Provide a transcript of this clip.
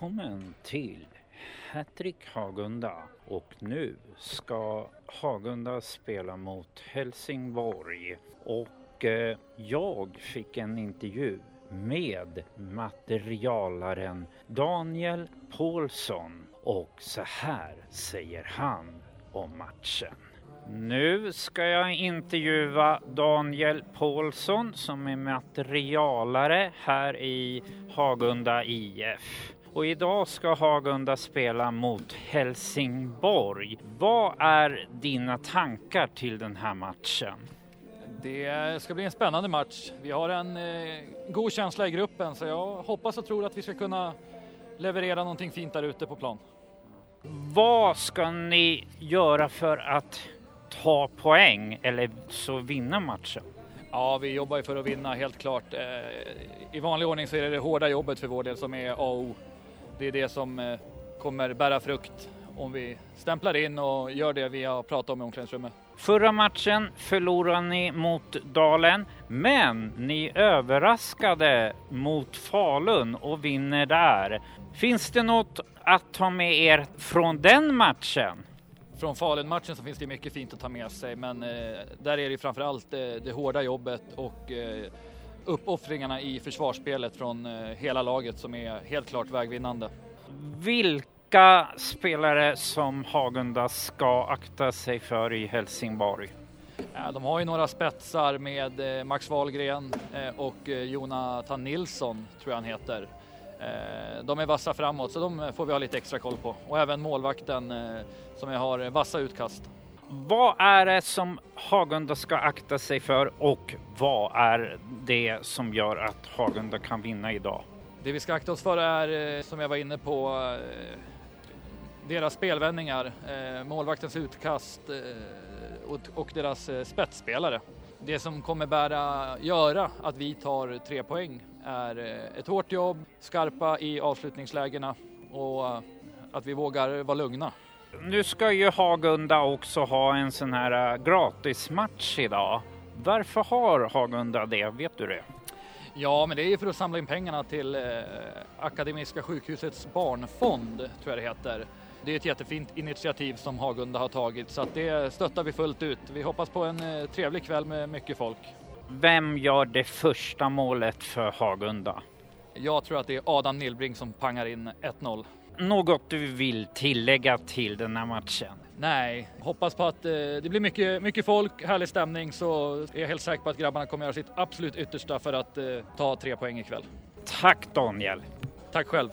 Välkommen till Hattrick Hagunda och nu ska Hagunda spela mot Helsingborg och eh, jag fick en intervju med materialaren Daniel Paulsson och så här säger han om matchen. Nu ska jag intervjua Daniel Paulsson som är materialare här i Hagunda IF. Och idag ska Hagunda spela mot Helsingborg. Vad är dina tankar till den här matchen? Det ska bli en spännande match. Vi har en eh, god känsla i gruppen så jag hoppas och tror att vi ska kunna leverera någonting fint där ute på plan. Vad ska ni göra för att ta poäng eller så vinna matchen? Ja, vi jobbar ju för att vinna helt klart. Eh, I vanlig ordning så är det det hårda jobbet för vår del som är A och O. Det är det som eh, kommer bära frukt om vi stämplar in och gör det vi har pratat om i omklädningsrummet. Förra matchen förlorade ni mot Dalen, men ni överraskade mot Falun och vinner där. Finns det något att ta med er från den matchen? Från Falun-matchen så finns det mycket fint att ta med sig, men eh, där är det framför allt det, det hårda jobbet och eh, uppoffringarna i försvarsspelet från eh, hela laget som är helt klart vägvinnande. Vilka spelare som Hagunda ska akta sig för i Helsingborg? De har ju några spetsar med eh, Max Wahlgren eh, och Jonathan Nilsson, tror jag han heter. De är vassa framåt, så de får vi ha lite extra koll på. Och även målvakten som har vassa utkast. Vad är det som Hagunda ska akta sig för och vad är det som gör att Hagunda kan vinna idag? Det vi ska akta oss för är, eh, som jag var inne på, eh, deras spelvändningar, eh, målvaktens utkast och, deras spetsspelare. Det som kommer bära, göra att vi tar tre poäng är ett hårt jobb, skarpa i avslutningslägena och att vi vågar vara lugna. Nu ska ju Hagunda också ha en sån här äh, gratismatch idag. Varför har Hagunda det? Vet du det? Ja, men det är ju för att samla in pengarna till eh, Akademiska sjukhusets barnfond, tror jag det heter. Det är ett jättefint initiativ som Hagunda har tagit så att det stöttar vi fullt ut. Vi hoppas på en eh, trevlig kväll med mycket folk. Vem gör det första målet för Hagunda? Jag tror att det är Adam Nilbring som pangar in 1-0. Något du vill tillägga till den här matchen? Nej, hoppas på att eh, det blir mycket, mycket folk, härlig stämning så är jag helt säker på att grabbarna kommer göra sitt absolut yttersta för att eh, ta tre poäng ikväll. Tack Daniel! Tack själv!